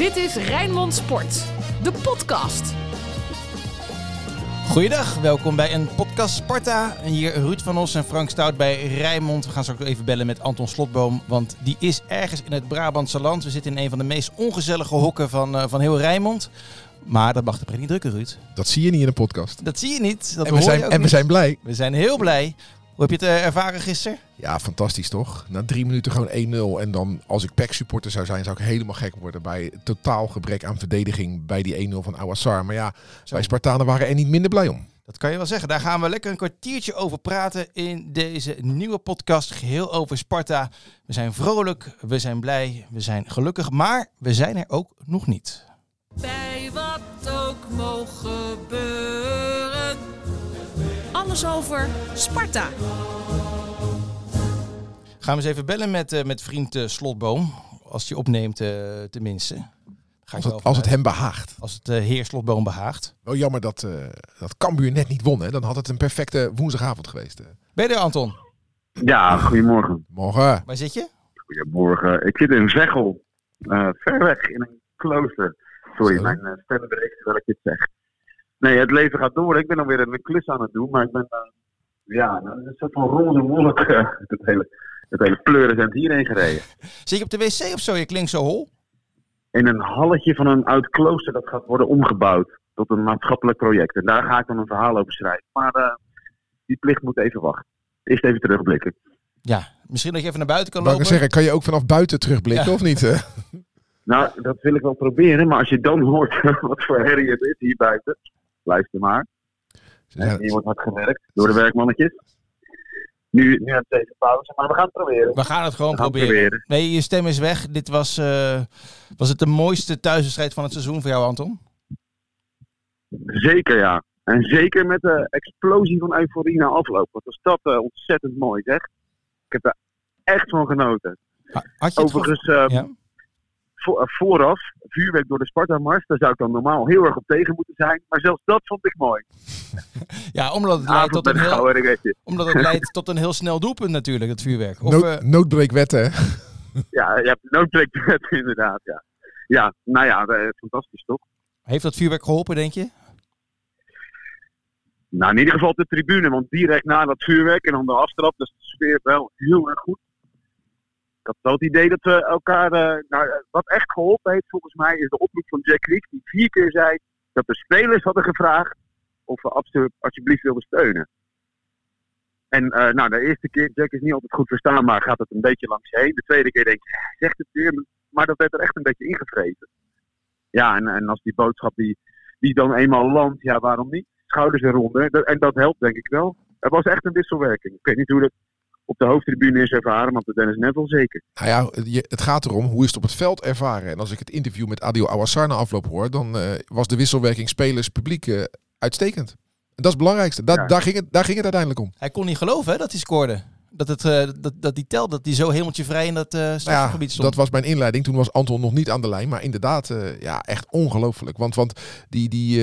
Dit is Rijnmond Sport, de podcast. Goeiedag, welkom bij een podcast Sparta. Hier Ruud van Os en Frank Stout bij Rijnmond. We gaan straks even bellen met Anton Slotboom, want die is ergens in het Brabantse land. We zitten in een van de meest ongezellige hokken van, uh, van heel Rijnmond. Maar dat mag de pret niet drukken, Ruud. Dat zie je niet in een podcast. Dat zie je niet. Dat en we, zijn, en we zijn blij. We zijn heel blij. Hoe heb je het uh, ervaren gisteren? Ja, fantastisch toch? Na drie minuten gewoon 1-0. En dan, als ik PEC supporter zou zijn, zou ik helemaal gek worden bij totaal gebrek aan verdediging bij die 1-0 van Awassar. Maar ja, Zo. wij Spartanen waren er niet minder blij om. Dat kan je wel zeggen. Daar gaan we lekker een kwartiertje over praten in deze nieuwe podcast. Geheel over Sparta. We zijn vrolijk, we zijn blij, we zijn gelukkig. Maar we zijn er ook nog niet. Bij wat ook mogen gebeuren. Alles over Sparta. Gaan we eens even bellen met, uh, met vriend uh, Slotboom. Als hij opneemt, uh, tenminste. Als het, als het, hem behaagt. Als het uh, heer Slotboom behaagt. Wel jammer dat, uh, dat Cambuur net niet won. Hè? Dan had het een perfecte woensdagavond geweest. Ben je er, Anton? Ja, goedemorgen. Morgen. Waar zit je? Goedemorgen. Ik zit in Veghel. Uh, ver weg in een klooster. Sorry, Zo. mijn uh, stem breekt terwijl ik dit zeg. Nee, het leven gaat door. Ik ben alweer een klus aan het doen. Maar ik ben, ja, een soort van roze wolk. het hele, het hele pleuren zijn hierheen gereden. Zit je op de wc of zo? Je klinkt zo hol in een halletje van een oud klooster dat gaat worden omgebouwd tot een maatschappelijk project. En daar ga ik dan een verhaal over schrijven. Maar uh, die plicht moet even wachten. Eerst even terugblikken. Ja, misschien dat je even naar buiten kan lopen. Ik zeggen, kan je ook vanaf buiten terugblikken ja. of niet? Hè? Nou, dat wil ik wel proberen. Maar als je dan hoort wat voor herrie het is hier buiten. Luister maar. Ja. Hier wordt hard gewerkt door de werkmannetjes. Nu, nu aan deze pauze, maar we gaan het proberen. We gaan het gewoon gaan proberen. proberen. Nee, je stem is weg. Dit was, uh, was het de mooiste thuiswedstrijd van het seizoen voor jou, Anton? Zeker, ja. En zeker met de explosie van euforie na afloop. Wat was dat uh, ontzettend mooi, zeg. Ik heb er echt van genoten. Had je Overigens, uh, ja? Voor, vooraf, vuurwerk door de Sparta-mars, daar zou ik dan normaal heel erg op tegen moeten zijn. Maar zelfs dat vond ik mooi. ja, omdat het, leidt tot, een heel, omdat het leidt tot een heel snel doelpunt natuurlijk, het vuurwerk. Of, Nood, uh, noodbreekwetten, hè? ja, je hebt noodbreekwetten inderdaad, ja. Ja, nou ja, fantastisch toch? Heeft dat vuurwerk geholpen, denk je? Nou, in ieder geval op de tribune, want direct na dat vuurwerk en dan de aftrap, dus de sfeer wel heel erg goed. Ik had wel het idee dat we elkaar. Uh, nou, wat echt geholpen heeft volgens mij is de oproep van Jack Leek, die vier keer zei dat de spelers hadden gevraagd of we alsjeblieft wilden steunen. En uh, nou, de eerste keer, Jack is niet altijd goed verstaanbaar, gaat het een beetje langs je heen. De tweede keer denk ik, zegt het weer, maar dat werd er echt een beetje ingevreten. Ja, en, en als die boodschap die, die dan eenmaal landt, ja, waarom niet? Schouders eronder. En dat helpt denk ik wel. Er was echt een wisselwerking. Ik weet niet hoe dat op de hoofdtribune is ervaren, maar op de Dennis Neville zeker. Nou ja, het gaat erom hoe is het op het veld ervaren. En als ik het interview met Adil Awassar na afloop hoor, dan uh, was de wisselwerking spelers-publiek uh, uitstekend. En dat is het belangrijkste. Da ja. daar, ging het, daar ging het uiteindelijk om. Hij kon niet geloven hè, dat hij scoorde. Dat, het, uh, dat, dat die tel, dat die zo hemeltje vrij in dat uh, strafgebied ja, stond. Dat was mijn inleiding. Toen was Anton nog niet aan de lijn. Maar inderdaad, uh, ja, echt ongelooflijk. Want, want die, die,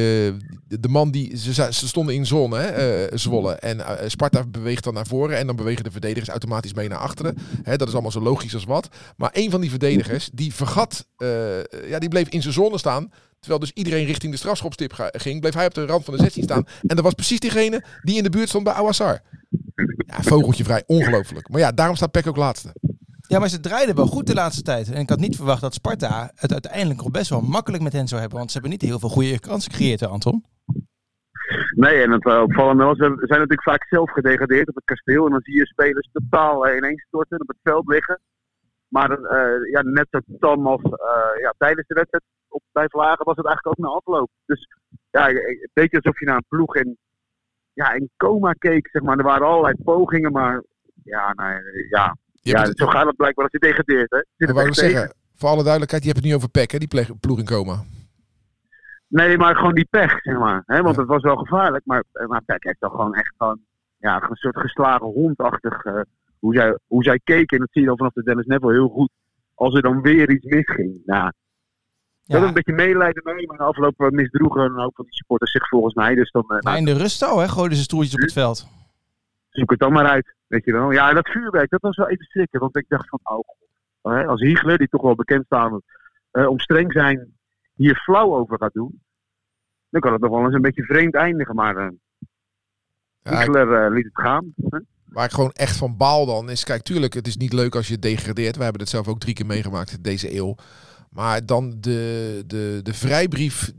de, de man die... Ze, ze stonden in zone, hè, Zwolle. En Sparta beweegt dan naar voren. En dan bewegen de verdedigers automatisch mee naar achteren. Hè, dat is allemaal zo logisch als wat. Maar een van die verdedigers, die vergat... ja, die bleef in zijn zone staan. Terwijl dus iedereen richting de strafschopstip ging, bleef hij op de rand van de 16 staan. En dat was precies diegene die in de buurt stond bij Awassar. Ja, vogeltje vrij, ongelooflijk. Maar ja, daarom staat Peck ook laatste. Ja, maar ze draaiden wel goed de laatste tijd. En ik had niet verwacht dat Sparta het uiteindelijk nog best wel makkelijk met hen zou hebben. Want ze hebben niet heel veel goede kansen gecreëerd, hè, Anton. Nee, en het uh, opvallende was, we zijn natuurlijk vaak zelf gedegradeerd op het kasteel. En dan zie je spelers totaal uh, ineens storten op het veld liggen. Maar uh, ja, net zo tam als ja, tijdens de wedstrijd op, bij Vlagen was het eigenlijk ook na afloop. Dus ja, een beetje alsof je naar een ploeg in, ja, in coma keek, zeg maar. Er waren allerlei pogingen, maar ja, nou, ja. ja het... zo gaat het blijkbaar als je degradeert, hè. Zit wou zeggen, voor alle duidelijkheid, je hebt het niet over Peck, hè, die ploeg in coma. Nee, maar gewoon die pech, zeg maar. Hè? Want ja. het was wel gevaarlijk, maar, maar Peck heeft toch gewoon echt gewoon, ja, een soort geslagen hondachtig, uh, hoe, zij, hoe zij keken. En dat zie je dan vanaf de Dennis Neville heel goed. Als er dan weer iets misging. Nou, ja. Dat een beetje medelijden mee, maar de afgelopen misdroegen een hoop van die supporters zich volgens mij. Dus dan, maar nou, in de rust al, hè? Gooiden ze stoeltjes op het veld. Zoek het dan maar uit, weet je wel. Ja, en dat vuurwerk, dat was wel even schrikken. Want ik dacht van, oh god. Als Hiegler, die toch wel bekend staan eh, om streng zijn hier flauw over gaat doen, dan kan het nog wel eens een beetje vreemd eindigen. Maar uh, Ja, eh, liet het gaan. hè. waar ik gewoon echt van baal dan is, kijk, tuurlijk, het is niet leuk als je degradeert. We hebben het zelf ook drie keer meegemaakt deze eeuw. Maar dan de, de, de vrijbrief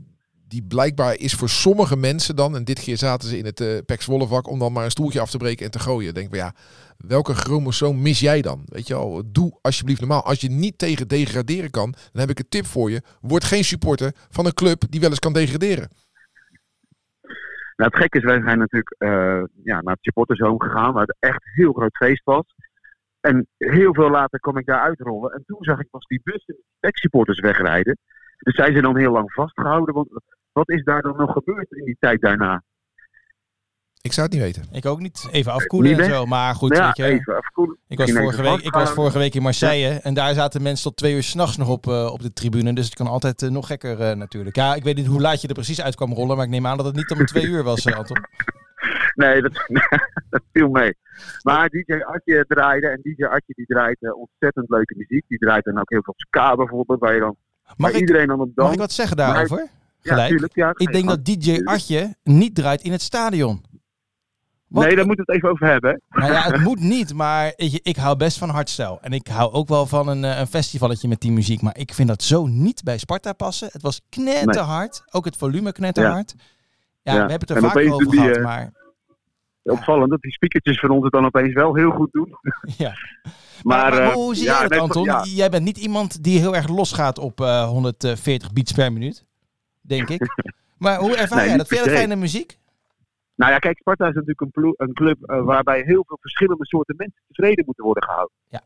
die blijkbaar is voor sommige mensen dan, en dit keer zaten ze in het uh, Pek Zwolle vak, om dan maar een stoeltje af te breken en te gooien. Denk ik, ja, welke chromosoom mis jij dan? Weet je wel, doe alsjeblieft normaal. Als je niet tegen degraderen kan, dan heb ik een tip voor je. Word geen supporter van een club die wel eens kan degraderen. Nou, het gekke is, wij zijn natuurlijk eh, ja, naar het supportershome gegaan, waar het echt heel groot feest was. En heel veel later kwam ik daar uitrollen. En toen zag ik pas die bussen met supporters wegrijden. Dus zijn ze dan heel lang vastgehouden. Want wat is daar dan nog gebeurd in die tijd daarna? Ik zou het niet weten. Ik ook niet. Even afkoelen Niet en zo. Maar goed, ja, weet je, even afkoelen. ik, was vorige week, ik was vorige week in Marseille. En daar zaten mensen tot twee uur s'nachts nog op, eh, op de tribune. Dus het kan altijd eh, nog gekker eh, natuurlijk. Ja, ik weet niet hoe laat je er precies uit kwam rollen. Maar ik neem aan dat het niet om twee uur was, Anton. Nee, dat, dat viel mee. Maar DJ Atje draaide. En DJ Atje die draait eh, ontzettend leuke muziek. Die draait dan ook heel veel ska bijvoorbeeld. Waar, je dan, Mag ik, iedereen dan op mag ik wat zeggen daarover? Gelijk. tuurlijk. Ja, Ik denk dat DJ Atje niet draait in het stadion. Wat- Nee, daar moeten we het even over hebben. Nou ja, het moet niet, maar je, ik hou best van hardstyle. En ik hou ook wel van een, eh, een festivalletje met die muziek. Maar ik vind dat zo niet bij Sparta passen. Het was knetterhard. Ook het volume knetterhard. Ja, Ja. we hebben het er vaak over die, gehad, eh, maar Opvallend dat die speakertjes van ons het dan opeens wel heel goed doen. ja. Maar, Maar, maar eh, hoe zie ja, jij dat, Anton? Jij bent niet iemand die heel erg losgaat op eh, 140 beats per minuut, denk ik. Maar hoe ervaar Nee, jij dat? Vind je dat fijne muziek? Nou ja, kijk, Sparta is natuurlijk een, plo- een club eh, waarbij heel veel verschillende soorten mensen tevreden moeten worden gehouden. Ja.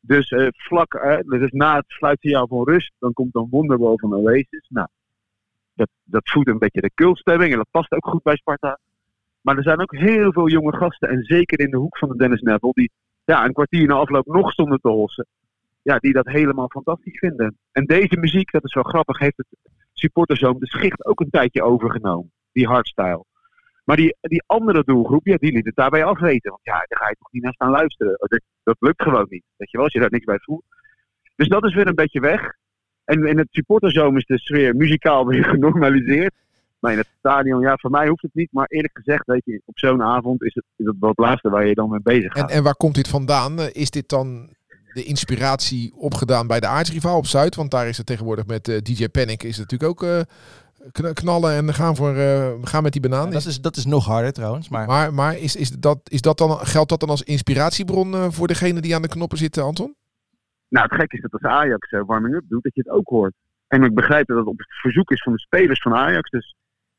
Dus eh, vlak, eh, dus na het sluitsignaal van rust, dan komt dan Wonderwall van Oasis. Nou, dat, dat voedt een beetje de cultstemming en dat past ook goed bij Sparta. Maar er zijn ook heel veel jonge gasten, en zeker in de hoek van de Dennis Neville, die ja, een kwartier na afloop nog stonden te hossen. Ja, die dat helemaal fantastisch vinden. En deze muziek, dat is wel grappig, heeft het supporterzoom de schicht ook een tijdje overgenomen. Die hardstyle. Maar die, die andere doelgroep, ja, die liet het daarbij afweten. Want ja, daar ga je toch niet naar staan luisteren. Dat, dat lukt gewoon niet. Weet je wel, als je daar niks bij voelt. Dus dat is weer een beetje weg. En in het supporterzoom is de sfeer muzikaal weer genormaliseerd. Maar in het stadion, ja, voor mij hoeft het niet. Maar eerlijk gezegd, weet je, op zo'n avond is het, is het wel het laatste waar je dan mee bezig En, gaat. en waar komt dit vandaan? Is dit dan de inspiratie opgedaan bij de aardsrivaal op Zuid? Want daar is het tegenwoordig met eh, DJ Panic is het natuurlijk ook eh, kn- knallen en gaan, voor, eh, gaan met die banaan. dat, is, dat is nog harder trouwens. Maar Maar, maar is, is dat, is dat dan, geldt dat dan als inspiratiebron eh, voor degene die aan de knoppen zitten, Anton? Nou, het gek is dat als Ajax eh, warming-up doet, dat je het ook hoort. En ik begrijp dat het op het verzoek is van de spelers van Ajax. Dus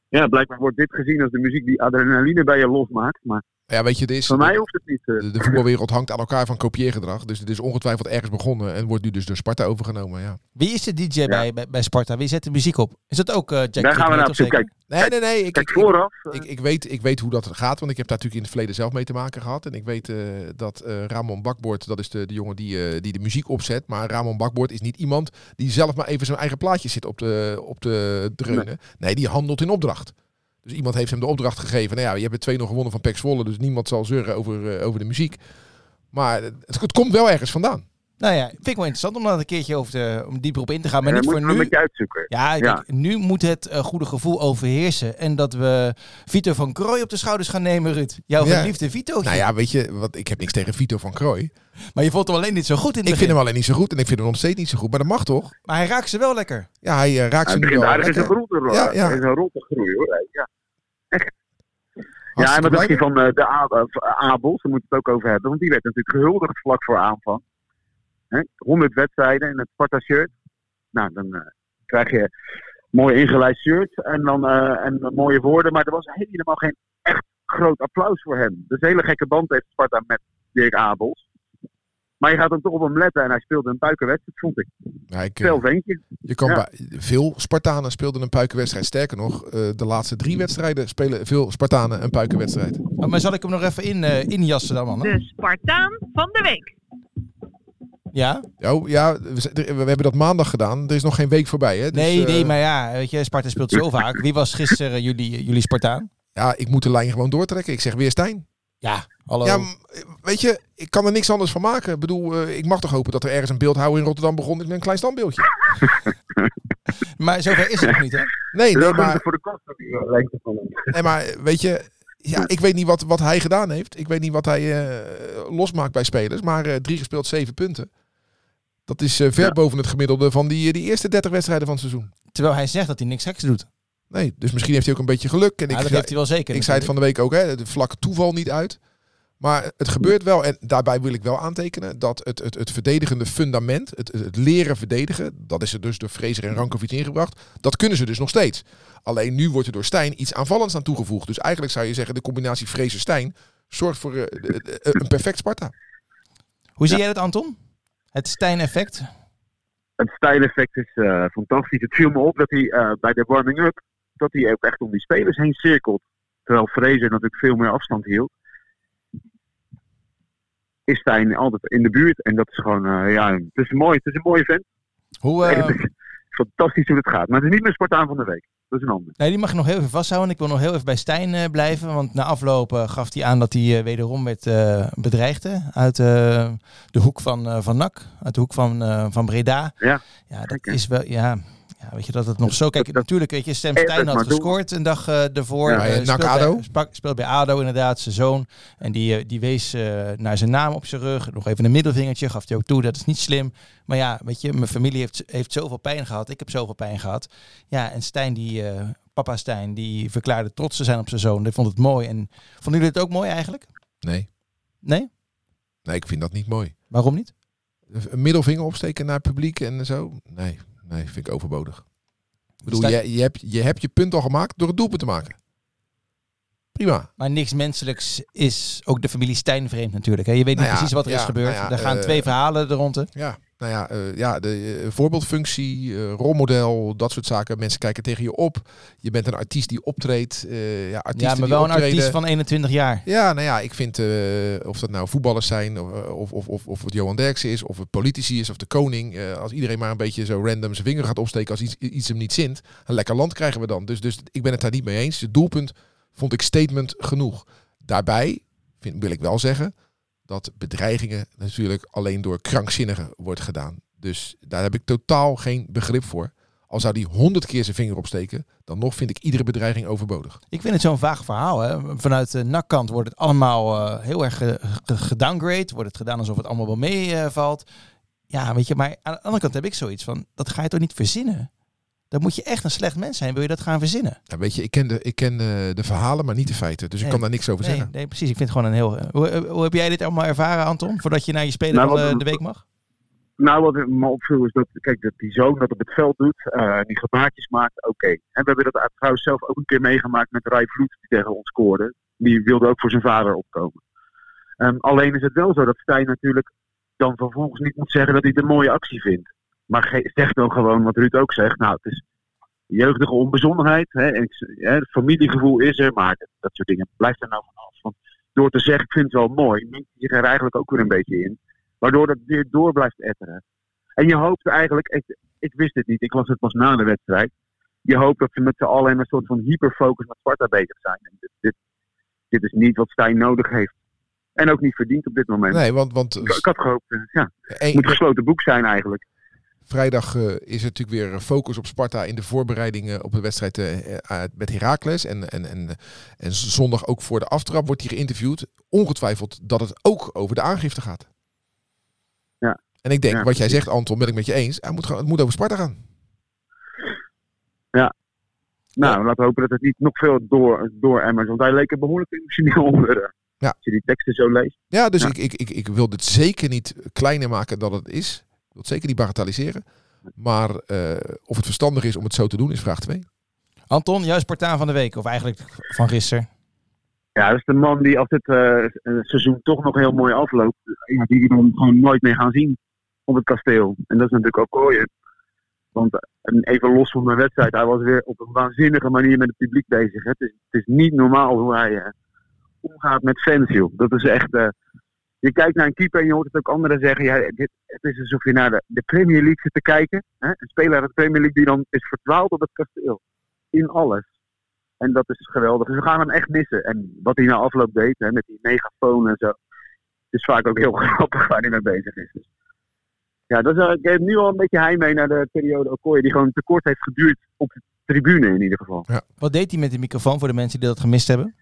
ja, blijkbaar wordt dit gezien als de muziek die adrenaline bij je losmaakt. Maar Ja, weet je, dit is, voor mij hoeft het niet. eh. de, de voetbalwereld hangt aan elkaar van kopieergedrag. Dus het is ongetwijfeld ergens begonnen en wordt nu dus door Sparta overgenomen. Ja. wie is de DJ bij, bij, bij Sparta? Wie zet de muziek op? Is dat ook eh Jack Daar gaan we Cricket, naar of op zoek. zeker? Kijk, Nee, nee, nee. Ik, kijk ik, ik, vooraf. eh, ik, ik, weet, ik weet hoe dat gaat, want ik heb daar natuurlijk in het verleden zelf mee te maken gehad. En ik weet eh, dat eh, Ramon Bakboord, dat is de, de jongen die, eh, die de muziek opzet. Maar Ramon Bakboord is niet iemand die zelf maar even zijn eigen plaatje zit op de, op de dreunen. Nee. die handelt in opdracht. Dus iemand heeft hem de opdracht gegeven. Nou ja, je hebt het 2-0 gewonnen van Pek Zwolle, dus niemand zal zeuren over, eh, over de muziek. Maar het komt wel ergens vandaan. Nou ja, vind ik wel interessant om daar een keertje over te, om dieper op in te gaan. Maar niet voor nu. een beetje uitzoeken. Ja, Ja. nu moet het eh, goede gevoel overheersen. En dat we Vito van Krooi op de schouders gaan nemen, Ruud. Jouw Ja. geliefde Vito. Nou ja, weet je, wat, ik heb niks tegen Vito van Krooi. Maar je vond hem alleen niet zo goed in het Ik vind hem alleen niet zo goed en ik vind hem nog steeds niet zo goed. Maar dat mag toch? Maar hij raakt ze wel lekker. Ja, hij eh, raakt ze nu wel zijn lekker. groente. Ja, ja. In zijn rol te groeien hoor. Ja. Ja, Hartstikke en wat dacht je blij. van eh, de Abels? Daar moeten we het ook over hebben. Want die werd natuurlijk gehuldigd vlak voor aanvang. Hè? 100 wedstrijden in het Sparta-shirt. Nou, dan eh, krijg je een mooi ingelijst shirt en dan eh, en mooie woorden. Maar er was helemaal geen echt groot applaus voor hem. Dus een hele gekke band heeft Sparta met Dirk Abels. Maar je gaat dan toch op hem letten en hij speelde een puikenwedstrijd, vond ik. Ja, ik, eh. Je kan Ja. bij, veel Spartanen speelden een puikenwedstrijd. Sterker nog, eh, de laatste drie wedstrijden spelen veel Spartanen een puikenwedstrijd. Oh, maar zal ik hem nog even in, eh injassen dan, man? De Spartaan van de week. Ja? Oh, ja, we, hebben dat maandag gedaan. Er is nog geen week voorbij. Hè? Dus, nee, eh, nee, maar ja, weet je, Sparta speelt zo vaak. Wie was gisteren jullie, jullie Spartaan? Ja, ik moet de lijn gewoon doortrekken. Ik zeg weer Stijn. Ja, hallo. Ja, weet je, ik kan er niks anders van maken. Ik bedoel, eh, ik mag toch hopen dat er ergens een beeldhouwer in Rotterdam begon met een klein standbeeldje. maar zover is het nog niet, hè? Nee, nee, maar, voor de kosten eh, van hem. nee, maar weet je, ja, ik weet niet wat, wat hij gedaan heeft. Ik weet niet wat hij eh, losmaakt bij spelers. Maar eh, drie gespeeld, zeven punten. Dat is eh, ver Ja. boven het gemiddelde van die, die eerste 30 wedstrijden van het seizoen. Terwijl hij zegt dat hij niks geks doet. Nee, dus misschien heeft hij ook een beetje geluk. En Ja, ik, dat heeft hij wel zeker. ik zei het van de week ook, hè, de vlakke toeval niet uit. Maar het gebeurt wel. En daarbij wil ik wel aantekenen dat het, het, het verdedigende fundament, het, het het leren verdedigen, dat is er dus door Fraser en Rankovic ingebracht. Dat kunnen ze dus nog steeds. Alleen nu wordt er door Stijn iets aanvallends aan toegevoegd. Dus eigenlijk zou je zeggen, de combinatie Fraser-Stijn zorgt voor eh, de- een perfect Sparta. Hoe zie jij dat, Anton? Het Stijn-effect? Het stijleffect is eh, fantastisch. Het viel me op dat hij eh, bij de warming-up, dat hij ook echt om die spelers heen cirkelt. Terwijl Fraser natuurlijk veel meer afstand hield. Is Stijn altijd in de buurt. En dat is gewoon, eh, ja, het is mooi. Het is een mooie vent. Hoe, fantastisch hoe het gaat. Maar het is niet meer Spartaan van de week. Dat is een ander. nee, die mag je nog heel even vasthouden. Ik wil nog heel even bij Stijn eh, blijven. Want na afloop eh, gaf hij aan dat hij eh, wederom werd bedreigd. hè, Uit de hoek van, van NAC. Uit de hoek van, van Breda. Ja. Ja, dat is wel... Ja, ja, weet je dat het nog zo... Kijk, dat- natuurlijk, weet je, Stem Stijn dat had doen. gescoord een dag eh ervoor. Ja, Eh, bij NAC speelt ADO. bij- Speelt bij ADO inderdaad, zijn zoon. En die, eh, die wees eh, naar zijn naam op zijn rug. Nog even een middelvingertje, gaf hij ook toe. Dat is niet slim. Maar ja, weet je, mijn familie heeft, heeft zoveel pijn gehad. Ik heb zoveel pijn gehad. Ja, en Stijn, die, eh, papa Stijn, die verklaarde trots te zijn op zijn zoon. Die vond het mooi. En vonden jullie het ook mooi eigenlijk? Nee, Nee? nee, ik vind dat niet mooi. Waarom niet? Een middelvinger opsteken naar het publiek en zo? Nee, nee, vind ik overbodig. Ik bedoel, Stijn- je, je, hebt, je hebt je punt al gemaakt door het doelpunt te maken. Prima. Maar niks menselijks is ook de familie Stijn vreemd natuurlijk. Hè? Je weet niet Nou ja, precies wat er is gebeurd. nou ja, er gaan eh, twee verhalen er rond. hè. Ja, nou ja, eh, ja de eh, voorbeeldfunctie, eh, rolmodel, dat soort zaken. Mensen kijken tegen je op. Je bent een artiest die optreedt. ja, Ja, maar wel een artiest van 21 jaar. Ja, nou ja, ik vind of dat nou voetballers zijn, of, of, of, of, het Johan Derksen is, of het politici is, of de koning. als iedereen maar een beetje zo random zijn vinger gaat opsteken als iets, iets hem niet zint, een lekker land krijgen we dan. Dus, dus ik ben het daar niet mee eens. Het doelpunt vond ik statement genoeg. Daarbij vind, wil ik wel zeggen dat bedreigingen natuurlijk alleen door krankzinnigen wordt gedaan. Dus daar heb ik totaal geen begrip voor. Al zou die honderd keer zijn vinger opsteken, dan nog vind ik iedere bedreiging overbodig. Ik vind het zo'n vaag verhaal. Hè? Vanuit de nakkant wordt het allemaal eh, heel erg ge- ge- gedowngrade. Wordt het gedaan alsof het allemaal wel meevalt. ja, weet je, maar aan de andere kant heb ik zoiets van, dat ga je toch niet verzinnen? Dan moet je echt een slecht mens zijn, wil je dat gaan verzinnen? Ja, weet je, ik ken, de, ik ken de, de verhalen, maar niet de feiten. Dus ik kan daar niks over Nee, zeggen. nee, precies. Ik vind het gewoon een heel... Hoe, hoe heb jij dit allemaal ervaren, Anton? Voordat je naar je speler Nou, van de, de week mag? Nou, wat me opviel is dat, kijk, dat die zoon dat op het veld doet, eh, die gebaartjes maakt, oké. En we hebben dat trouwens zelf ook een keer meegemaakt met Rai Vloed, die tegen ons scoorde. Die wilde ook voor zijn vader opkomen. Ehm, alleen is het wel zo dat Stijn natuurlijk dan vervolgens niet moet zeggen dat hij het een mooie actie vindt. Maar zegt dan gewoon wat Ruud ook zegt. Nou, het is jeugdige onbezonnenheid. Hè, en ik, hè, het familiegevoel is er, maar dat, dat soort dingen blijft er nou vanaf. Want door te zeggen, ik vind het wel mooi, je er eigenlijk ook weer een beetje in. Waardoor dat weer door blijft etteren. En je hoopt eigenlijk, ik, ik wist het niet, ik las het pas na de wedstrijd. Je hoopt dat ze met z'n allen in een soort van hyperfocus met Sparta bezig zijn. En dit, dit, dit is niet wat Stijn nodig heeft. En ook niet verdient op dit moment. Nee, want, want Ik, ik had gehoopt, eh, ja, het moet een gesloten boek zijn eigenlijk. Vrijdag eh, is er natuurlijk weer focus op Sparta in de voorbereidingen op de wedstrijd eh, eh, met Heracles. En, en, en, en zondag ook voor de aftrap wordt hij geïnterviewd. Ongetwijfeld dat het ook over de aangifte gaat. Ja. En ik denk, Ja, wat jij zegt Anton, ben ik met je eens. Hij moet, het moet over Sparta gaan. Nou, laten we hopen dat het niet nog veel door, door emmers. Want hij leek er behoorlijk emotioneel onder. Ja. Als je die teksten zo leest. Ja, dus Ja. Ik, ik, ik, ik wil dit zeker niet kleiner maken dan het is. Ik wil het zeker niet bagatelliseren. Maar eh, of het verstandig is om het zo te doen, is vraag 2. Anton, juist Spartaan van de week. Of eigenlijk van gisteren. Ja, dat is de man die als het eh, eh, seizoen toch nog heel mooi afloopt. Ja, die we dan gewoon nooit meer gaan zien op het kasteel. En dat is natuurlijk ook Ooyen. Want eh, even los van de wedstrijd, hij was weer op een waanzinnige manier met het publiek bezig. hè. Het is, het is niet normaal hoe hij eh, omgaat met fans, joh. Dat is echt... eh, je kijkt naar een keeper en je hoort het ook anderen zeggen. Ja, dit, het is alsof je naar de, de Premier League zit te kijken. Hè? Een speler uit de Premier League die dan is verdwaald op het kasteel. In alles. En dat is geweldig. Dus we gaan hem echt missen. En wat hij na afloop deed, hè, met die megafoon en zo. Het is vaak ook heel grappig waar hij mee bezig is. Dus, ja, dat is, eh, ik heb nu al een beetje heimwee naar de periode Okoye, die gewoon te kort heeft geduurd op de tribune in ieder geval. Wat deed hij met de microfoon voor de mensen die dat gemist hebben?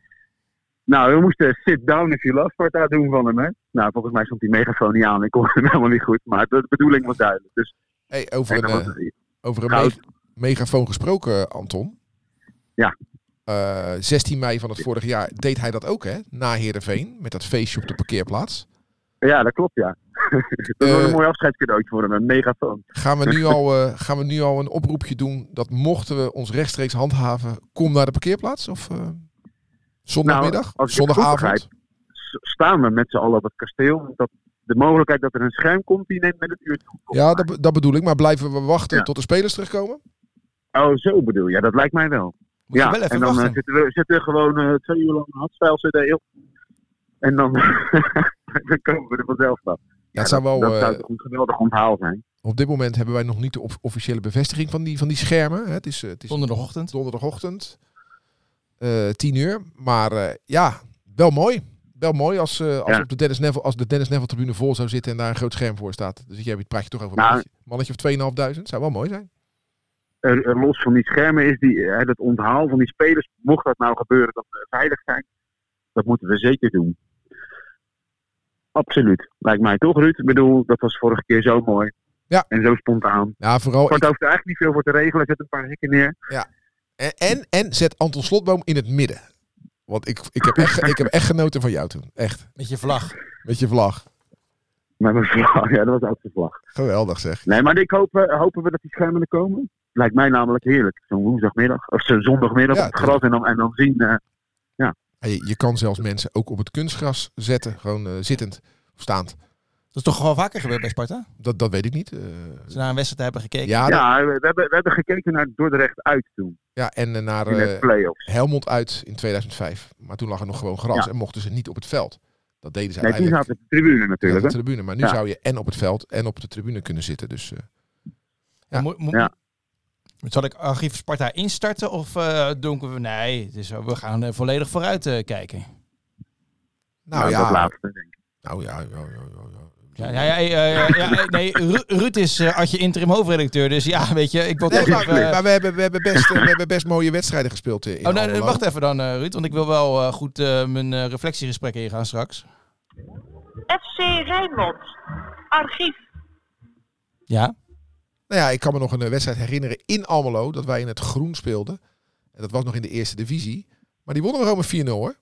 Nou, we moesten sit down if you love Sparta doen van hem, hè. Nou, volgens mij stond die megafoon niet aan. Ik kon hem helemaal niet goed. Maar de bedoeling was duidelijk. Dus, Hey, over en een, eh, was over een me- megafoon gesproken, Anton. Ja. Eh, 16 mei van het vorig jaar deed hij dat ook, hè? Na Heerenveen, met dat feestje op de parkeerplaats. ja, dat klopt, ja. dat was Eh, een mooi afscheidscadeautje voor hem, een megafoon. Gaan we, nu al, eh, gaan we nu al een oproepje doen dat mochten we ons rechtstreeks handhaven, kom naar de parkeerplaats? Of eh, zondagmiddag? Nou, Zondagavond? Staan we met z'n allen op het kasteel. Dat de mogelijkheid dat er een scherm komt, die neemt met het uurtje goed. op. Ja, dat, dat bedoel ik. Maar blijven we wachten Ja. tot de spelers terugkomen? Oh, zo bedoel je. Ja, dat lijkt mij wel. Moet je ja, wel even en dan eh, zitten, we, zitten we gewoon eh, twee uur lang een hardstyle CD op. En dan, dan komen we er vanzelf af. Ja, het zou wel, dat eh, zou toch een geweldig onthaal zijn. op dit moment hebben wij nog niet de of- officiële bevestiging van die, van die schermen. hè. Het is, eh, het is Donderdagochtend. donderdagochtend, eh 10 uur. Maar eh, ja, wel mooi. Wel mooi als, eh, als, Ja. op de Dennis Neville, als de Dennis Neville tribune vol zou zitten en daar een groot scherm voor staat. Dus jij praat je toch over een Nou, mannetje, mannetje of 2500. Zou wel mooi zijn. Er, er los van die schermen is die, eh, het onthaal van die spelers. Mocht dat nou gebeuren dat we veilig zijn. Dat moeten we zeker doen. Absoluut. Lijkt mij toch, Ruud? Ik bedoel, dat was vorige keer zo mooi. Ja. En zo spontaan. Ja, vooral. Kort Ik, hoeft er eigenlijk niet veel voor te regelen. Zet een paar hekken neer. En, en, en zet Anton Slotboom in het midden. Want ik, ik, heb echt, ik heb echt genoten van jou toen. Echt. Met je vlag. Met je vlag. Met mijn vlag. Ja, dat was ook de vlag. Geweldig zeg. Nee, maar ik hoop, eh, hopen we dat die schermen er komen. Lijkt mij namelijk heerlijk. Zo'n woensdagmiddag. Of zo'n zondagmiddag Ja, op het gras. En dan, en dan zien. eh, Je, je kan zelfs mensen ook op het kunstgras zetten. Gewoon eh, zittend of staand. Dat is toch gewoon vaker gebeurd bij Sparta? Dat, dat weet ik niet. Eh, Ze naar een wedstrijd hebben gekeken. ja, dat- we hebben, we hebben gekeken naar Dordrecht uit toen. ja, en eh, naar In de play-offs. Helmond uit in 2005. Maar toen lag er nog gewoon gras Ja. en mochten ze niet op het veld. Dat deden ze Nee, toen uiteindelijk zaten op de tribune natuurlijk. de tribune. Maar nu Ja. zou je en op het veld en op de tribune kunnen zitten. Dus eh, Ja. Mo- mo- Ja. Zal ik archief Sparta instarten of eh doen we... Nee, is, we gaan volledig vooruit eh, kijken. nou, dat ja, laatste, denk ik. nou ja, ja, ja, ja, ja. Ja, ja, ja, eh, ja, nee, Ru- Ruud is eh Adje interim hoofdredacteur, dus ja, weet je, ik wil Nee, toch maar, even... maar we, hebben, we, hebben best, we hebben best mooie wedstrijden gespeeld eh, in Oh, nee, nee, Almelo. wacht even dan, eh, Ruud, want ik wil wel eh, goed eh, mijn eh, reflectiegesprekken ingaan straks. FC Rijnmond. Archief. Ja, Nou ja, ik kan me nog een wedstrijd herinneren in Almelo. Dat wij in het groen speelden. En dat was nog in de eerste divisie. Maar die wonnen we gewoon met 4-0 hoor.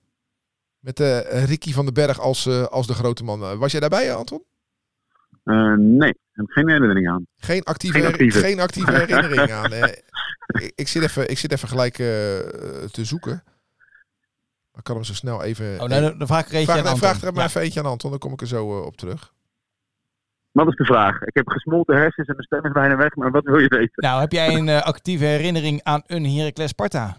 Met eh, Ricky van den Berg als, eh, als de grote man. Was jij daarbij, Anton? Eh, nee, ik heb geen herinnering aan. Geen actieve, Geen actieve. geen actieve herinnering aan. Eh, ik, ik, zit even, ik zit even gelijk eh, te zoeken. Maar ik kan hem zo snel even... oh, nou, dan- dan vraag ik er eentje vraag, aan vraag Anton. er maar Ja. even eentje aan Anton, dan kom ik er zo eh, op terug. Wat is de vraag? Ik heb gesmolten hersens en de stem is bijna weg, maar wat wil je weten? Nou, heb jij een actieve herinnering aan een Heracles Sparta?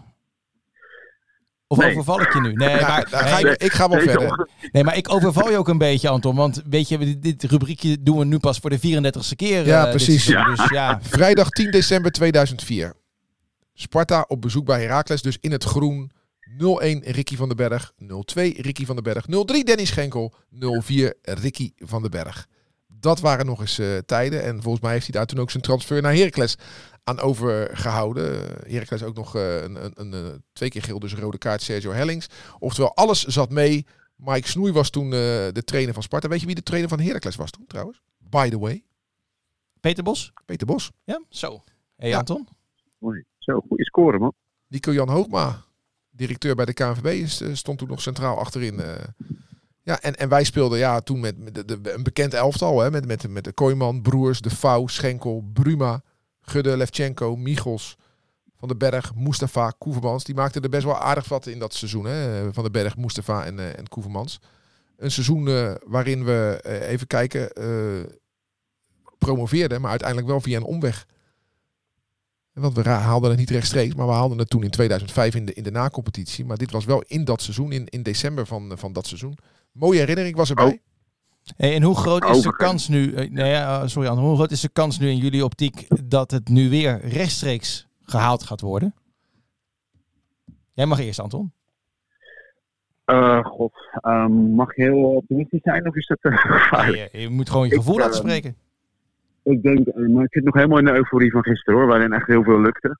Of Nee. overval ik je nu? Nee, Ja, maar, daar ga nee, ik, ga wel verder. nee, maar ik overval je ook een beetje, Anton. Want weet je, dit, rubriekje doen we nu pas voor de 34ste keer. Ja, eh, precies. seizoen. Dus ja, Vrijdag 10 december 2004. Sparta op bezoek bij Heracles, dus in het groen. 0-1 Ricky van den Berg, 0-2 Ricky van den Berg, 0-3 Danny Schenkel, 0-4 Ricky van den Berg. Dat waren nog eens eh, tijden en volgens mij heeft hij daar toen ook zijn transfer naar Heracles aan overgehouden. Heracles ook nog eh, een, een, een, eh, twee keer geel, dus een rode kaart Sergio Hellings. Oftewel, alles zat mee. Mike Snoei was toen eh, de trainer van Sparta. Weet je wie de trainer van Heracles was toen trouwens? By the way, Peter Bos? Peter Bos. Ja, zo. hey, Ja. Anton? Mooi. Zo, goede score, man. Nico-Jan Hoogma, directeur bij de KNVB, is, stond toen nog centraal achterin. eh. ja, en, en wij speelden ja, toen met, met de, de- een bekend elftal. Hè, met, met, met de Kooiman, Broers, De Vouw, Schenkel, Bruma, Gudde, Levchenko, Michels, Van den Berg, Mustafa, Koevermans. Die maakten er best wel aardig wat in dat seizoen. Hè, van den Berg, Mustafa en, eh en Koevermans. Een seizoen eh, waarin we, eh, even kijken, promoveerden. Maar uiteindelijk wel via een omweg. Want we haalden het niet rechtstreeks, maar we haalden het toen in 2005 in de, in de na-competitie. Maar dit was wel in dat seizoen, in, in december van, van dat seizoen. Mooie herinnering was erbij. Oh. Hey, en hoe groot is de kans nu, eh, nee, ja, sorry Anton, hoe groot is de kans nu in jullie optiek dat het nu weer rechtstreeks gehaald gaat worden? Jij mag eerst, Anton. Eh, God, ehm, mag je heel optimistisch zijn of is dat uh, gevaarlijk? Je, je moet gewoon je Ik, gevoel laten eh, spreken. Ik denk, eh, maar ik zit nog helemaal in de euforie van gisteren hoor, waarin echt heel veel lukte.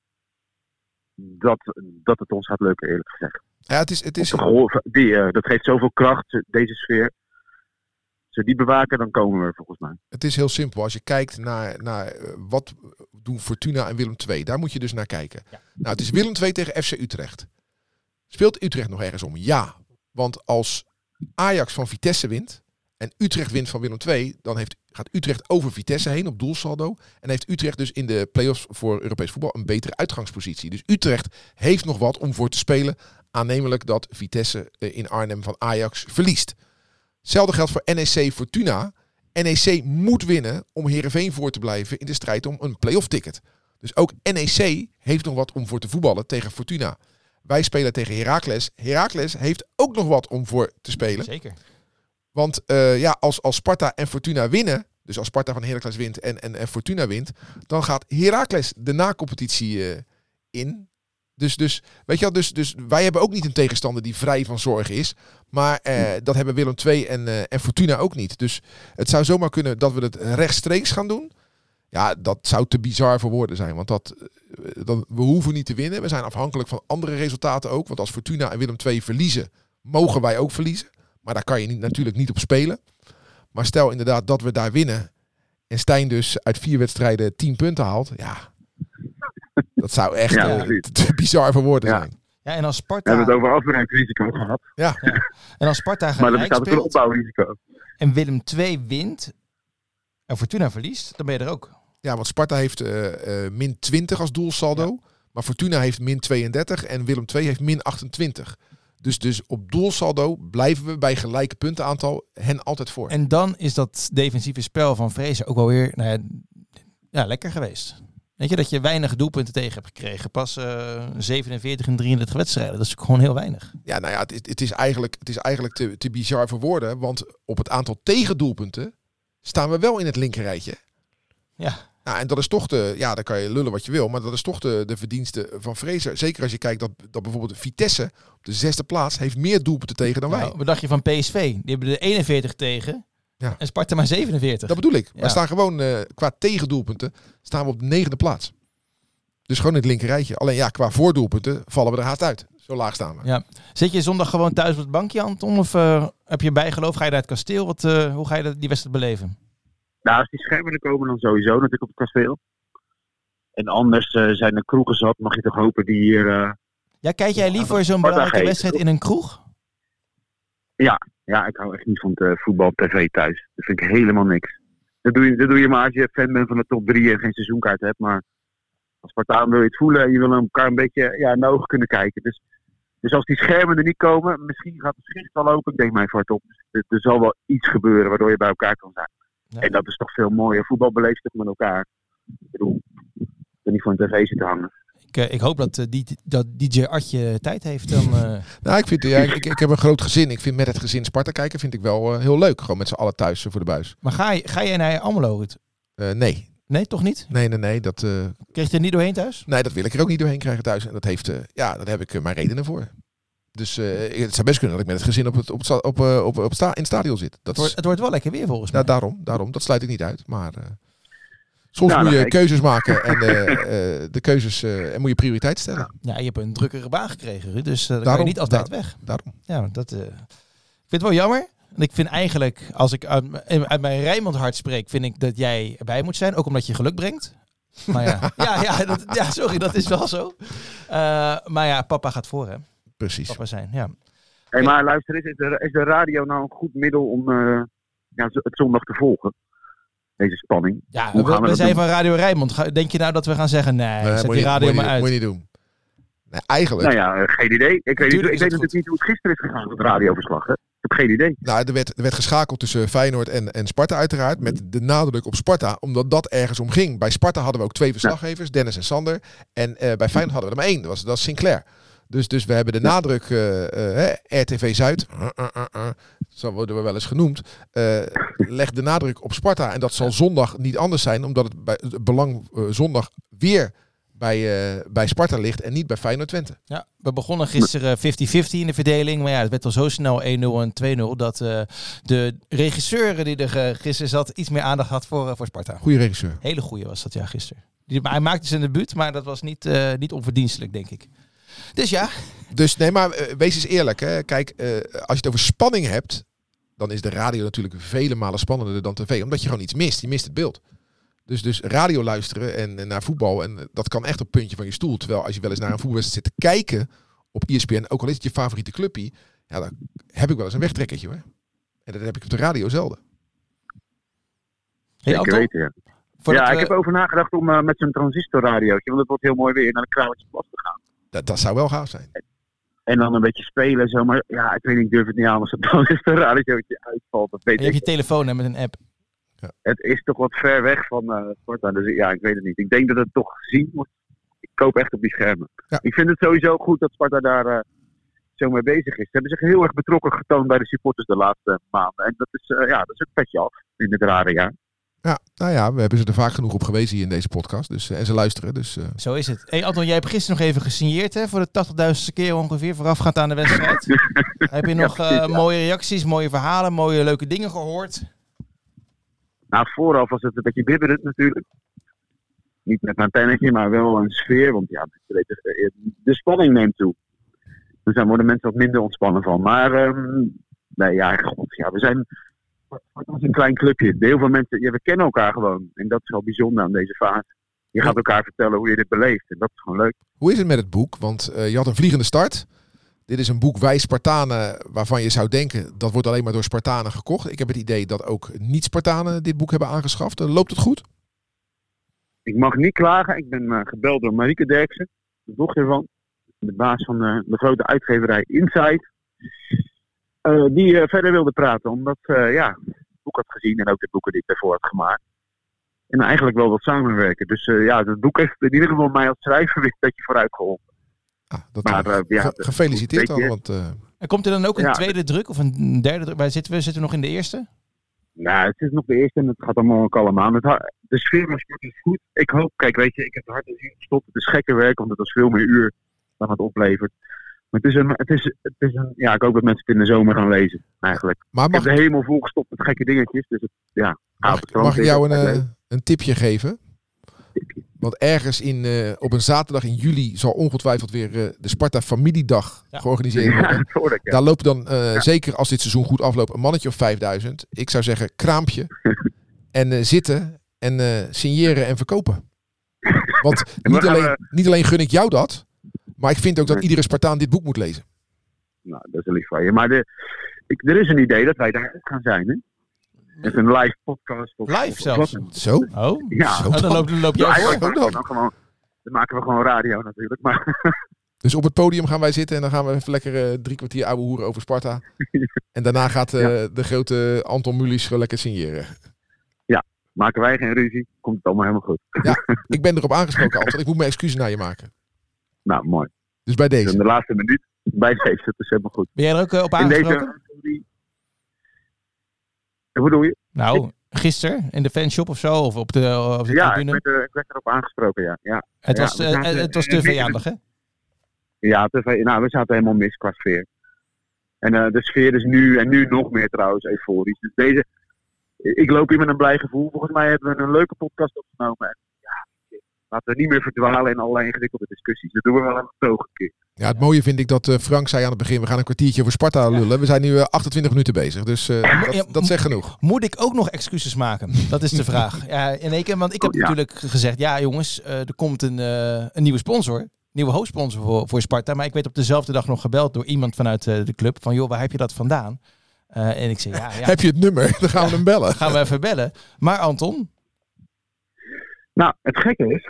Dat, dat het ons gaat lukken, eerlijk gezegd. Ja, het is, het is, die, eh, dat geeft zoveel kracht, deze sfeer. Als we die bewaken, dan komen we volgens mij. het is heel simpel. Als je kijkt naar, naar eh, wat doen Fortuna en Willem II, daar moet je dus naar kijken. Ja. Nou, het is Willem II tegen FC Utrecht. Speelt Utrecht nog ergens om? Ja. Want als Ajax van Vitesse wint en Utrecht wint van Willem II, dan heeft, gaat Utrecht over Vitesse heen op doelsaldo. En heeft Utrecht dus in de play-offs voor Europees voetbal een betere uitgangspositie. Dus Utrecht heeft nog wat om voor te spelen. Aannemelijk dat Vitesse eh, in Arnhem van Ajax verliest. Hetzelfde geldt voor NEC Fortuna. NEC moet winnen om Heerenveen voor te blijven in de strijd om een play-off ticket. Dus ook NEC heeft nog wat om voor te voetballen tegen Fortuna. Wij spelen tegen Heracles. Heracles heeft ook nog wat om voor te spelen. Zeker. Want eh, ja, als, als Sparta en Fortuna winnen, dus als Sparta van Heracles wint en, en, en Fortuna wint, dan gaat Heracles de na-competitie eh, in. Dus, dus, weet je wel, dus, dus wij hebben ook niet een tegenstander die vrij van zorgen is. Maar eh, dat hebben Willem II en, eh, en Fortuna ook niet. Dus het zou zomaar kunnen dat we het rechtstreeks gaan doen. Ja, dat zou te bizar voor woorden zijn. Want dat, eh, dat, we hoeven niet te winnen. We zijn afhankelijk van andere resultaten ook. Want als Fortuna en Willem II verliezen, mogen wij ook verliezen. Maar daar kan je niet, natuurlijk niet op spelen. Maar stel inderdaad dat we daar winnen. En Stijn dus uit vier wedstrijden tien punten haalt. Ja, dat zou echt Ja, eh, te bizar voor woorden Ja. zijn. Ja, en als We Sparta, hebben het over afbreukrisico gehad, Ja, en als Sparta maar er gelijk bestaat ook een opbouwrisico. en Willem 2 wint en Fortuna verliest, dan ben je er ook. ja want Sparta heeft eh, eh, min 20 als doelsaldo. Maar Fortuna heeft min 32 en Willem II heeft min 28. Dus, dus op doelsaldo blijven we bij gelijke puntenaantal hen altijd voor. En dan is dat defensieve spel van Vrezen ook wel weer nou ja, ja, lekker geweest. Weet je, dat je weinig doelpunten tegen hebt gekregen. Pas eh 47 in 33 wedstrijden. Dat is gewoon heel weinig. Ja, nou ja, het, is- het is eigenlijk, het is eigenlijk te, te bizar voor woorden. Want op het aantal tegendoelpunten staan we wel in het linkerrijtje. Ja, Nou, en dat is toch de, ja, dan kan je lullen wat je wil, maar dat is toch de, de verdienste van Fraser. Zeker als je kijkt dat, dat bijvoorbeeld Vitesse op de zesde plaats heeft meer doelpunten tegen dan wij. nou, wat dacht je van PSV? Die hebben er 41 tegen Ja. en Sparta maar 47. Dat bedoel ik. Ja. Wij staan gewoon eh, qua tegendoelpunten staan we op de negende plaats. Dus gewoon in het linkerrijtje. Alleen ja, qua voordoelpunten vallen we er haast uit. Zo laag staan we. Ja. Zit je zondag gewoon thuis op het bankje, Anton? Of eh, heb je bijgeloof? Ga je naar het kasteel? Wat, eh, hoe ga je dat- die wedstrijd beleven? Nou, als die schermen er komen, dan sowieso natuurlijk op het kasteel. En anders eh, zijn er kroegen zat, mag je toch hopen die hier... eh, Ja, kijk jij liever zo'n belangrijke wedstrijd in een kroeg? Ja, ik hou echt niet van het eh, voetbal tv thuis. Dat vind ik helemaal niks. Dat doe, je, dat doe je maar als je fan bent van de top 3 en geen seizoenkaart hebt. Maar als Spartaan wil je het voelen en je wil elkaar een beetje ja, in de ogen kunnen kijken. Dus, dus als die schermen er niet komen, misschien gaat het schicht wel open. Ik denk mijn vaart op. Dus er, er zal wel iets gebeuren waardoor je bij elkaar kan zijn. Ja. En dat is toch veel mooier. Voetbal beleeft toch met elkaar. Ik bedoel, er niet voor een tv zitten hangen. Ik, eh, ik hoop dat, eh, die, dat DJ Artje tijd heeft. Dan, eh, Nou, ik, vind, ja, ik, ik heb een groot gezin. Ik vind met het gezin Sparta kijken vind ik wel heel leuk. Gewoon met z'n allen thuis voor de buis. maar ga, je, ga jij naar Almelo? Ruud? Nee. Nee, toch niet? Nee, nee, nee. Dat, Kreeg je er niet doorheen thuis? nee, dat wil ik er ook niet doorheen krijgen thuis. En dat heeft, ja, daar heb ik mijn redenen voor. Dus het zou best kunnen dat ik met het gezin op het, op het, sta- op, op, op sta, in het stadion zit. Dat Het is, wordt, het wordt wel lekker weer volgens mij. nou, daarom, daarom. Dat sluit ik niet uit. Maar soms Nou, moet je ik- keuzes maken en eh, eh, de keuzes eh, en moet je prioriteit stellen. Ja, je hebt een drukkere baan gekregen, Ruud, dus eh dan kan Daarom, je niet altijd daar- weg. Daarom. Ja, dat, eh, ik vind het wel jammer. En ik vind eigenlijk, als ik uit, uit mijn Rijnmond hart spreek, vind ik dat jij erbij moet zijn. Ook omdat je geluk brengt. Maar ja, ja, ja, dat, ja sorry, dat is wel zo. Eh, maar ja, papa gaat voor, hè? Precies. Papa zijn, ja. Hey, maar luister eens, is de, is de radio nou een goed middel om eh, ja, het zondag te volgen? Deze spanning. Ja, Hoe we, gaan we we zijn doen? van Radio Rijnmond. Denk je nou dat we gaan zeggen, nee, Nee, zet moet die je- radio maar niet- Moet uit. je niet doen. Nee, eigenlijk. Nou ja, eh, geen idee. Ik weet, niet, ik weet natuurlijk niet hoe het gisteren is gegaan met het radioverslag. Hè? Ik heb geen idee. Nou, er werd, er werd geschakeld tussen Feyenoord en, en Sparta uiteraard. Met de nadruk op Sparta, omdat dat ergens om ging. Bij Sparta hadden we ook twee verslaggevers, Dennis en Sander. En eh, bij Feyenoord hadden we er maar één, dat was, dat was Sinclair. Dus, dus we hebben de nadruk, eh, eh, RTV Zuid, uh, uh, zo worden we wel eens genoemd, eh legt de nadruk op Sparta. En dat zal zondag niet anders zijn, omdat het bij het belang eh, zondag weer bij, eh, bij Sparta ligt en niet bij Feyenoord Twente. Ja, we begonnen gisteren 50-50 in de verdeling. Maar ja, het werd al zo snel 1-0 en 2-0 dat eh, de regisseur die er eh, gisteren zat iets meer aandacht had voor, eh, voor Sparta. Goeie regisseur. Hele goeie was dat ja gisteren. Die, maar hij maakte zijn debuut, maar dat was niet, eh, niet onverdienstelijk, denk ik. Dus ja, Dus nee, maar eh, wees eens eerlijk. Hè. Kijk, eh, als je het over spanning hebt, dan is de radio natuurlijk vele malen spannender dan tv. Omdat je gewoon iets mist. Je mist het beeld. Dus, dus radio luisteren en, en naar voetbal, en eh, dat kan echt op het puntje van je stoel. Terwijl als je wel eens naar een voetbalwedstrijd zit te kijken op ESPN, ook al is het je favoriete clubpie, ja, dan heb ik wel eens een wegtrekkertje hoor. En dat heb ik op de radio zelden. hey, Zeker Anton, weten, ja. we- ik heb over nagedacht om met zo'n transistorradiootje, want het wordt heel mooi weer, naar de Plas te gaan. Dat, dat zou wel gaaf zijn. En dan een beetje spelen en zo, maar ja, ik weet niet, ik durf het niet aan als het transistorradiootje uitvalt. Dat weet je hebt je telefoon hè, met een app. Het is toch wat ver weg van eh Sparta, dus ja, ik weet het niet. Ik denk dat het toch gezien wordt. Ik koop echt op die schermen. Ja. Ik vind het sowieso goed dat Sparta daar eh, zo mee bezig is. Ze hebben zich heel erg betrokken getoond bij de supporters de laatste maanden. En dat is, eh, ja, dat is petje af in dit rare jaar. Ja, nou ja, we hebben ze er vaak genoeg op gewezen hier in deze podcast. Dus, eh, en ze luisteren. Dus eh, Zo is het. Hey Anton, jij hebt gisteren nog even gesigneerd hè, voor de 80.000ste keer ongeveer, voorafgaand aan de wedstrijd. heb je nog eh, precies, mooie reacties, mooie verhalen, mooie leuke dingen gehoord? Nou, vooraf was het een beetje bibberend natuurlijk. Niet met mijn pennetje, maar wel een sfeer. Want ja, de spanning neemt toe. Dus daar worden mensen wat minder ontspannen van. Maar ehm, nee, ja, god, ja, we zijn het is een klein clubje. Heel veel mensen, ja, we kennen elkaar gewoon. En dat is wel bijzonder aan deze fase. Je gaat elkaar vertellen hoe je dit beleeft. En dat is gewoon leuk. hoe is het met het boek? Want eh, je had een vliegende start. Dit is een boek Wij Spartanen waarvan je zou denken dat wordt alleen maar door Spartanen gekocht. Ik heb het idee dat ook niet-Spartanen dit boek hebben aangeschaft. Eh, loopt het goed? Ik mag niet klagen. Ik ben eh, gebeld door Marieke Derksen, de dochter van, de baas van de, de grote uitgeverij Insight. Eh, die eh, verder wilde praten, omdat ze ja, het boek had gezien en ook de boeken die ik daarvoor had gemaakt. En eigenlijk wel wat samenwerken. Dus eh, ja, het boek heeft in ieder geval mij als schrijver weer een beetje vooruit geholpen. Ah, dat, Maar, ja, ge- gefeliciteerd dan. Want, eh, En komt er dan ook een Ja. tweede druk of een derde druk? Waar zitten we? Zitten we nog in de eerste? Nou, het is nog de eerste en het gaat allemaal kalm aan. Het ha- de sfeer van sport is goed. Ik hoop, kijk, weet je, ik heb hard en ziel gestopt. Het is gekker werk, want het is veel meer uur dan het oplevert. Maar het is een, het is, het is een, ja, ik hoop dat mensen het in de zomer gaan lezen, eigenlijk. maar Ik mag, heb de hemel volgestopt met gekke dingetjes, dus het, ja. mag, ik jou een, eh, een tipje geven? Want ergens in, eh, op een zaterdag in juli zal ongetwijfeld weer eh, de Sparta Familiedag Ja. georganiseerd worden. ik, ja. Daar loopt dan, eh, zeker als dit seizoen goed afloopt, een mannetje of 5000. Ik zou zeggen, kraampje. en eh, zitten en eh, signeren en verkopen. Want niet alleen, niet alleen gun ik jou dat, maar ik vind ook dat Nee. iedere Spartaan dit boek moet lezen. Nou, dat is lief van je. Maar de, ik, er is een idee dat wij daar ook gaan zijn, hè? Met een live podcast. Of, Live of- of zelfs? Zo? Oh, Ja, Zo Oh, dan dan. loop, dan loop ja voor. dan. dan gewoon, dan maken we gewoon radio natuurlijk. Maar Dus op het podium gaan wij zitten en dan gaan we even lekker eh, drie kwartier ouwe hoeren over Sparta. En daarna gaat eh, de grote Anton Mulisch gewoon lekker signeren. maken wij geen ruzie, komt het allemaal helemaal goed. Ik ben erop aangesproken, Anton. Ik moet mijn excuses naar je maken. Nou, mooi. Dus bij Dus deze. in de laatste minuut bij deze, dat is helemaal goed. Ben jij er ook eh, op In aangesproken? deze. Hoe bedoel je? Nou, gisteren in de fanshop of zo? Of op de, op de Ja, ik tribune? werd, er, ik werd erop aangesproken, ja. Ja, het, ja, was, eh, zaten- het was te eh, vijandig, hè? ja te veel- nou, we zaten helemaal mis qua sfeer. En eh, de sfeer is nu, en nu nog meer trouwens, euforisch. Dus deze, ik loop hier met een blij gevoel. Volgens mij hebben we een leuke podcast opgenomen. En, ja, laten we niet meer verdwalen in allerlei ingewikkelde discussies. Dat doen we wel een toog een keer. Ja, het mooie vind ik dat eh, Frank zei aan het begin, we gaan een kwartiertje over Sparta lullen. We zijn nu eh, 28 minuten bezig, dus eh, ja, dat, dat zegt genoeg. Moet ik ook nog excuses maken? Dat is de vraag. Ja, in één keer, want ik heb Oh, ja. natuurlijk gezegd, ja jongens, eh, er komt een, eh, een nieuwe sponsor. Nieuwe hoofdsponsor voor, voor Sparta. Maar ik werd op dezelfde dag nog gebeld door iemand vanuit eh, de club. Van joh, waar heb je dat vandaan? Eh, en ik zei, ja, ja Heb je het nummer? Dan gaan we hem bellen. gaan we even bellen. Maar Anton, Nou, het gekke is.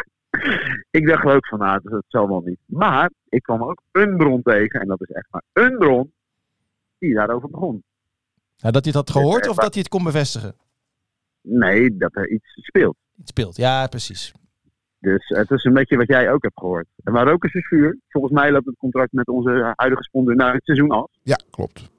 ik dacht ook van, nou, dat zal wel niet. Maar ik kwam ook een bron tegen. En dat is echt maar een bron. Die daarover begon. nou, dat hij het had gehoord Eh, of dat hij het kon bevestigen? Nee, dat er iets speelt. Iets speelt, ja precies. Dus het is een beetje wat jij ook hebt gehoord. En waar roken is vuur. Volgens mij loopt het contract met onze huidige sponsor na het seizoen af. Ja, klopt.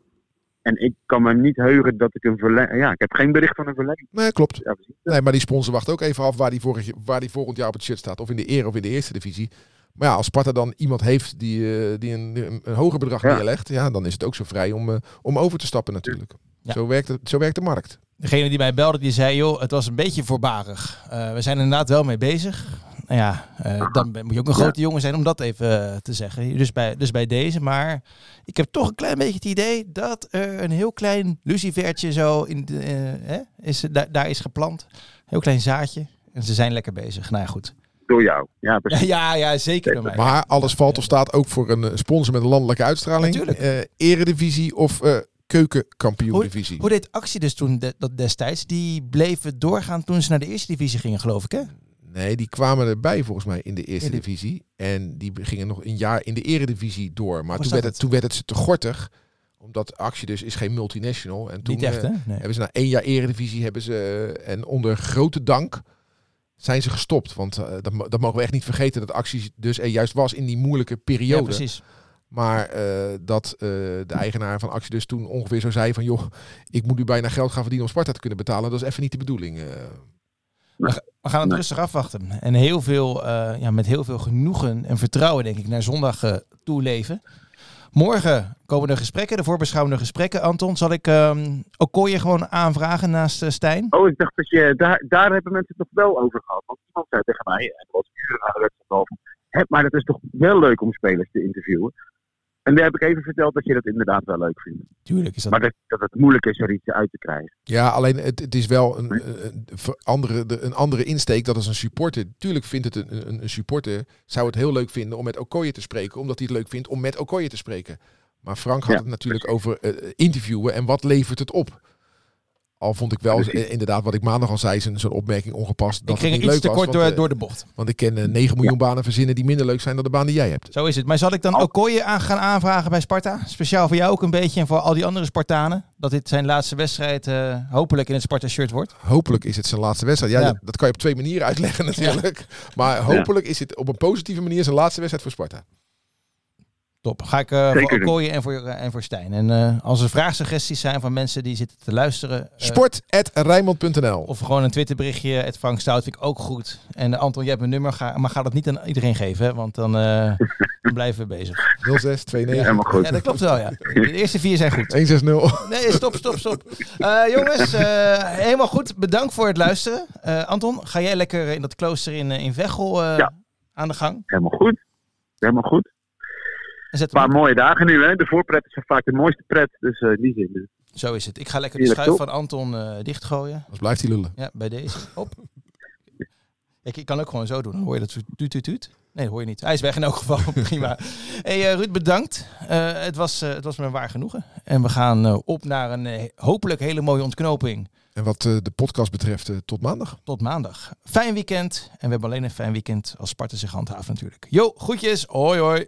En ik kan me niet heugen dat ik een verlenging... Ja, ik heb geen bericht van een verlenging. Nee, klopt. Ja. Nee, maar die sponsor wacht ook even af waar die, vorig, waar die volgend jaar op het shirt staat. Of in de Ere of in de Eerste Divisie. Maar ja, als Sparta dan iemand heeft die, eh, die een, een, een hoger bedrag Ja. neerlegt, ja, dan is het ook zo vrij om, eh, om over te stappen natuurlijk. Ja. Zo, werkt het, zo werkt de markt. Degene die mij belde, die zei, joh, het was een beetje voorbarig. Eh, we zijn er inderdaad wel mee bezig. Nou ja, eh, dan ben- moet je ook een Ja. grote jongen zijn om dat even eh, te zeggen. Dus bij, dus bij deze. Maar ik heb toch een klein beetje het idee dat er een heel klein lucifertje zo in de, eh, hè, is, daar, daar is geplant. Heel klein zaadje. En ze zijn lekker bezig. Nou ja, goed. Door jou. Ja, precies. Ja, ja, zeker door mij. Maar alles valt of staat ook voor een sponsor met een landelijke uitstraling. Natuurlijk. Eh, eredivisie of eh keukenkampioen-divisie. Hoe deed actie dus toen de- dat destijds? Die bleven doorgaan toen ze naar de eerste divisie gingen, geloof ik, hè? Nee, die kwamen erbij volgens mij in de eerste In de- divisie. En die gingen nog een jaar in de eredivisie door. Maar Was toen werd, het, toen werd het ze te gortig. Omdat actie dus is geen multinational. En toen Niet echt, eh, hè? Nee. hebben ze na één jaar eredivisie hebben ze eh, en onder grote dank zijn ze gestopt. Want eh, dat, dat mogen we echt niet vergeten dat actie dus er juist was in die moeilijke Ja, periode. precies. maar dat de eigenaar van actie dus toen ongeveer zo zei van joh, ik moet nu bijna geld gaan verdienen om Sparta te kunnen betalen. Dat is even niet de bedoeling. We gaan het Nee. rustig afwachten. En heel veel, eh, ja, met heel veel genoegen en vertrouwen, denk ik, naar zondag eh toeleven. Morgen komen er gesprekken, de voorbeschouwende gesprekken. Anton, zal ik ehm Okoye gewoon aanvragen naast eh, Stijn? Oh, ik dacht dat je... Daar, daar hebben mensen het nog wel over gehad. Want iemand zei tegen mij, en dat was uren na de wedstrijd al, van, "Hè, maar het is toch wel leuk om spelers te interviewen. En daar heb ik even verteld dat je dat inderdaad wel leuk vindt. Tuurlijk is dat. Maar dat, dat het moeilijk is er iets uit te krijgen. Ja, alleen het, het is wel een, een, andere, de- een andere insteek. Dat is een supporter. Tuurlijk vindt het een, een, een supporter. Zou het heel leuk vinden om met Okoye te spreken. Omdat hij het leuk vindt om met Okoye te spreken. Maar Frank had Ja, het natuurlijk over eh, interviewen en wat levert het op. Al vond ik wel, eh, inderdaad, wat ik maandag al zei, zijn zo'n opmerking ongepast. Dat ik ging het iets te kort was, door, want, eh, door de bocht. want ik ken eh, 9 miljoen banen verzinnen die minder leuk zijn dan de baan die jij hebt. Zo is het. Maar zal ik dan Oh. Okoye aan gaan aanvragen bij Sparta? Speciaal voor jou ook een beetje en voor al die andere Spartanen? Dat dit zijn laatste wedstrijd eh, hopelijk in het Sparta-shirt wordt? Hopelijk is het zijn laatste wedstrijd. Ja, Ja. Dat, dat kan je op twee manieren uitleggen natuurlijk. Maar hopelijk is het op een positieve manier zijn laatste wedstrijd voor Sparta. Top. Ga ik eh, voor. Okoye en voor, eh, en voor Stijn. En eh, als er vraagsuggesties zijn van mensen die zitten te luisteren... Sport.rijnmond.nl Of gewoon een Twitterberichtje, het Frank Stout vind ik ook goed. En Anton, jij hebt mijn nummer, ga, maar ga dat niet aan iedereen geven, hè, want dan, eh, dan blijven we bezig. 0629 Helemaal goed. Ja, dat klopt wel, ja. De eerste vier zijn goed. 160. Nee, stop, stop, stop. Eh, jongens, eh, helemaal goed. Bedankt voor het luisteren. Eh, Anton, ga jij lekker in dat klooster in, in Veghel eh, Ja. aan de gang? Helemaal goed. Helemaal goed. En zet Een paar op. mooie dagen nu, hè. De voorpret is vaak de mooiste pret. Dus eh, in die zin. eh, Zo is het. Ik ga lekker de schuif van Anton eh, dichtgooien. Anders blijft hij lullen. Ja, bij deze. Hop. Ik, ik kan ook gewoon zo doen. Dan hoor je dat zo tuut, tuut, tuut. Nee, dat hoor je niet. Hij is weg in elk geval. Prima. Hey, eh, Ruud, bedankt. Eh, het, was, eh, het was me een waar genoegen. En we gaan eh, op naar een eh, hopelijk hele mooie ontknoping. En wat eh, de podcast betreft, tot maandag. Tot maandag. Fijn weekend. En we hebben alleen een fijn weekend als Sparta zich handhaaft natuurlijk. Jo, groetjes. Hoi, hoi.